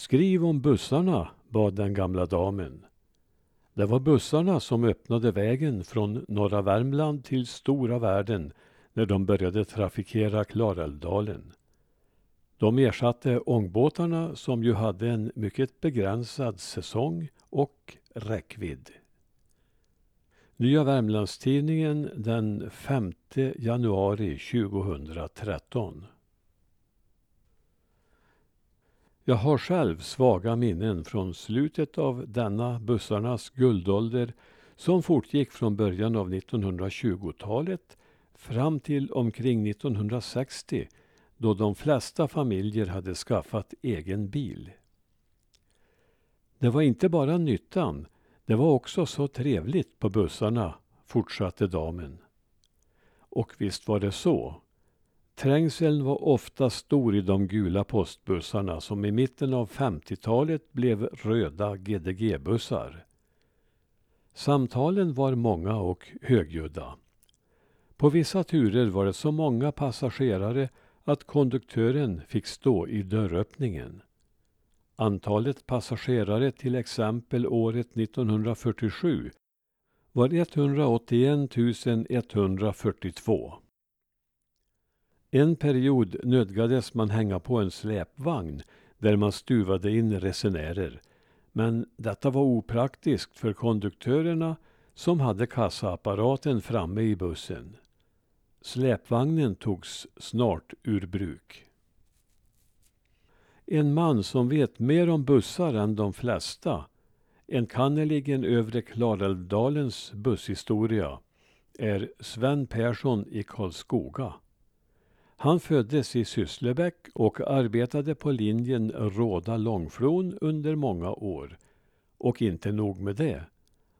Skriv om bussarna, bad den gamla damen. Det var bussarna som öppnade vägen från norra Värmland till stora världen när de började trafikera Klarälvdalen. De ersatte ångbåtarna som ju hade en mycket begränsad säsong och räckvidd. Nya Värmlandstidningen den 5 januari 2013. Jag har själv svaga minnen från slutet av denna bussarnas guldålder som fortgick från början av 1920-talet fram till omkring 1960 då de flesta familjer hade skaffat egen bil. Det var inte bara nyttan, det var också så trevligt på bussarna, fortsatte damen. Och visst var det så. Trängseln var ofta stor i de gula postbussarna som i mitten av 50-talet blev röda GDG-bussar. Samtalen var många och högljudda. På vissa turer var det så många passagerare att konduktören fick stå i dörröppningen. Antalet passagerare till exempel året 1947 var 181 142. En period nödgades man hänga på en släpvagn där man stuvade in resenärer. Men detta var opraktiskt för konduktörerna som hade kassaapparaten framme i bussen. Släpvagnen togs snart ur bruk. En man som vet mer om bussar än de flesta, enkannerligen övre Klarälvdalens busshistoria, är Sven Persson i Karlskoga. Han föddes i Sysslebäck och arbetade på linjen Råda-Långflon under många år. Och inte nog med det.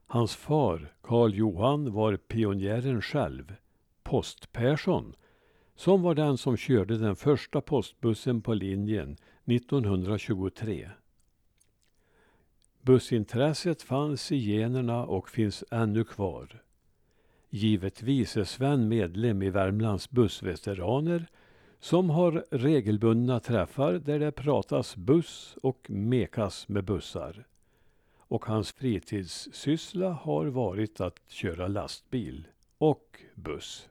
Hans far, Karl Johan, var pionjären själv, Post-Persson, som var den som körde den första postbussen på linjen 1923. Bussintresset fanns i generna och finns ännu kvar. Givetvis är Sven medlem i Värmlands bussveteraner som har regelbundna träffar där det pratas buss och mekas med bussar. Och hans fritidssyssla har varit att köra lastbil och buss.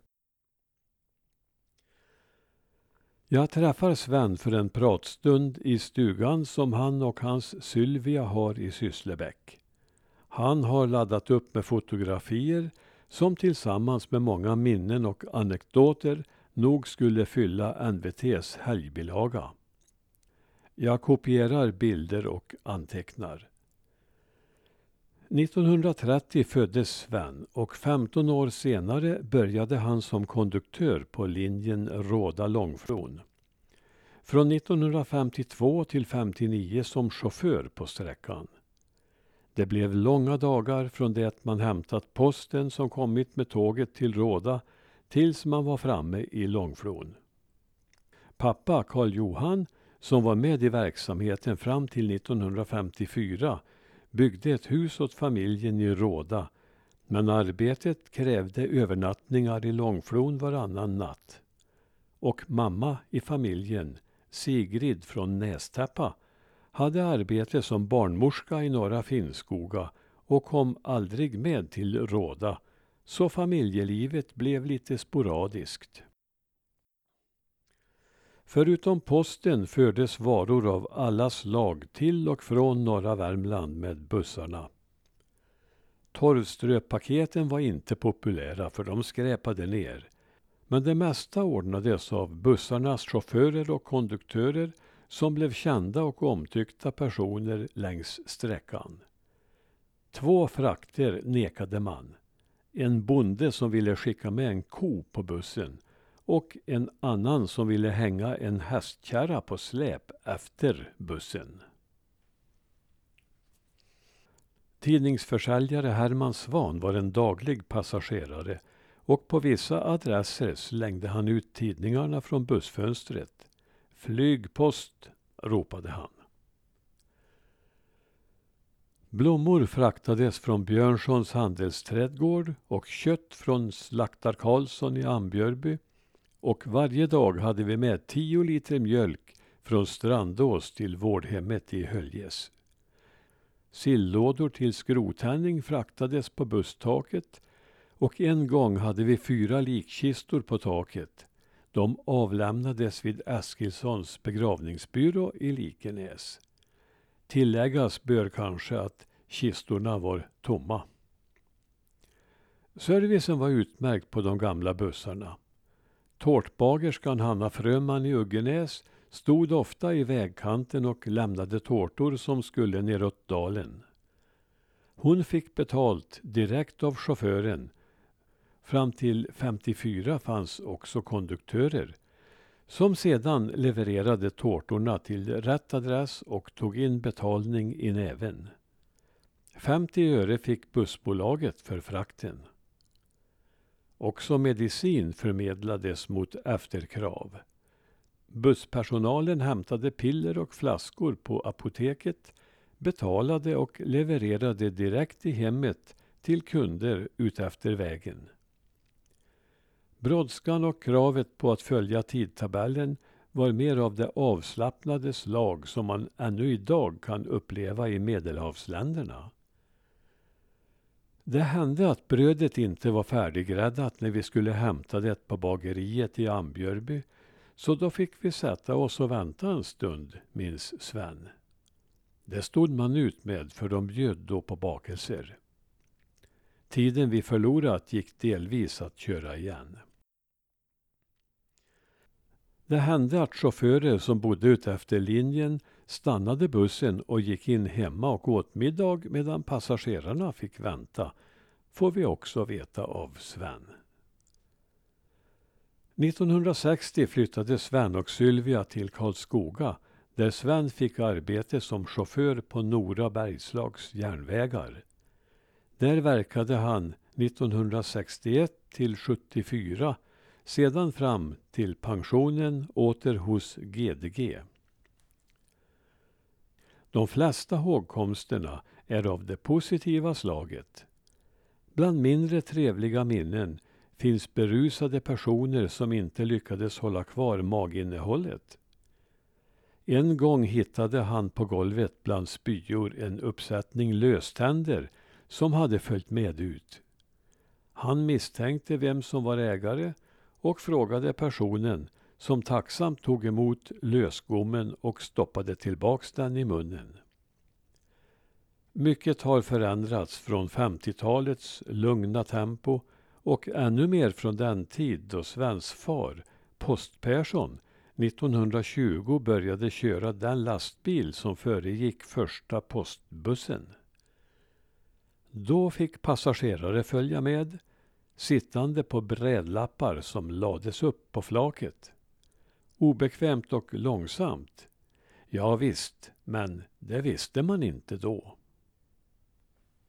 Jag träffar Sven för en pratstund i stugan som han och hans Sylvia har i Sysslebäck. Han har laddat upp med fotografier som tillsammans med många minnen och anekdoter nog skulle fylla NVTs helgbilaga. Jag kopierar bilder och antecknar. 1930 föddes Sven och 15 år senare började han som konduktör på linjen Råda-Långflon. Från 1952 till 59 som chaufför på sträckan. Det blev långa dagar från det att man hämtat posten som kommit med tåget till Råda tills man var framme i Långflon. Pappa Karl Johan, som var med i verksamheten fram till 1954, byggde ett hus åt familjen i Råda men arbetet krävde övernattningar i Långflon varannan natt. Och mamma i familjen, Sigrid från Nästäppa, hade arbete som barnmorska i Norra Finnskoga och kom aldrig med till Råda, så familjelivet blev lite sporadiskt. Förutom posten fördes varor av alla slag till och från norra Värmland med bussarna. Torvströpaketen var inte populära för de skräpade ner. Men det mesta ordnades av bussarnas chaufförer och konduktörer som blev kända och omtyckta personer längs sträckan. Två frakter nekade man. En bonde som ville skicka med en ko på bussen och en annan som ville hänga en hästkärra på släp efter bussen. Tidningsförsäljare Herman Svan var en daglig passagerare och på vissa adresser slängde han ut tidningarna från bussfönstret. Flygpost, ropade han. Blommor fraktades från Björnssons handelsträdgård och kött från Slaktar Karlsson i Ambjörby och varje dag hade vi med tio liter mjölk från Strandås till vårdhemmet i Höljes. Sillådor till Skrotänning fraktades på busstaket och en gång hade vi fyra likkistor på taket. De avlämnades vid Eskilssons begravningsbyrå i Likenäs. Tilläggas bör kanske att kistorna var tomma. Servicen var utmärkt på de gamla bussarna. Tårtbagerskan Hanna Fröman i Uggenäs stod ofta i vägkanten och lämnade tårtor som skulle neråt dalen. Hon fick betalt direkt av chauffören. Fram till 54 fanns också konduktörer som sedan levererade tårtorna till rätt adress och tog in betalning i näven. 50 öre fick bussbolaget för frakten. Också medicin förmedlades mot efterkrav. Busspersonalen hämtade piller och flaskor på apoteket, betalade och levererade direkt i hemmet till kunder utefter vägen. Brådskan och kravet på att följa tidtabellen var mer av det avslappnade slag som man ännu idag kan uppleva i medelhavsländerna. Det hände att brödet inte var färdiggräddat när vi skulle hämta det på bageriet i Ambjörby, så då fick vi sätta oss och vänta en stund, minns Sven. Det stod man ut med, för de bjöd då på bakelser. Tiden vi förlorat gick delvis att köra igen. Det hände att chaufförer som bodde utefter linjen stannade bussen och gick in hemma och åt middag medan passagerarna fick vänta, får vi också veta av Sven. 1960 flyttade Sven och Sylvia till Karlskoga där Sven fick arbete som chaufför på Nora Bergslags järnvägar. Där verkade han 1961 till 74 sedan fram till pensionen åter hos GDG. De flesta hågkomsterna är av det positiva slaget. Bland mindre trevliga minnen finns berusade personer som inte lyckades hålla kvar maginnehållet. En gång hittade han på golvet bland spyor en uppsättning löständer som hade följt med ut. Han misstänkte vem som var ägare och frågade personen som tacksamt tog emot lösgommen och stoppade tillbaks den i munnen. Mycket har förändrats från 50-talets lugna tempo och ännu mer från den tid då Svens far, Post-Persson, 1920 började köra den lastbil som föregick första postbussen. Då fick passagerare följa med, sittande på brädlappar som lades upp på flaket. Obekvämt och långsamt. Ja visst, men det visste man inte då.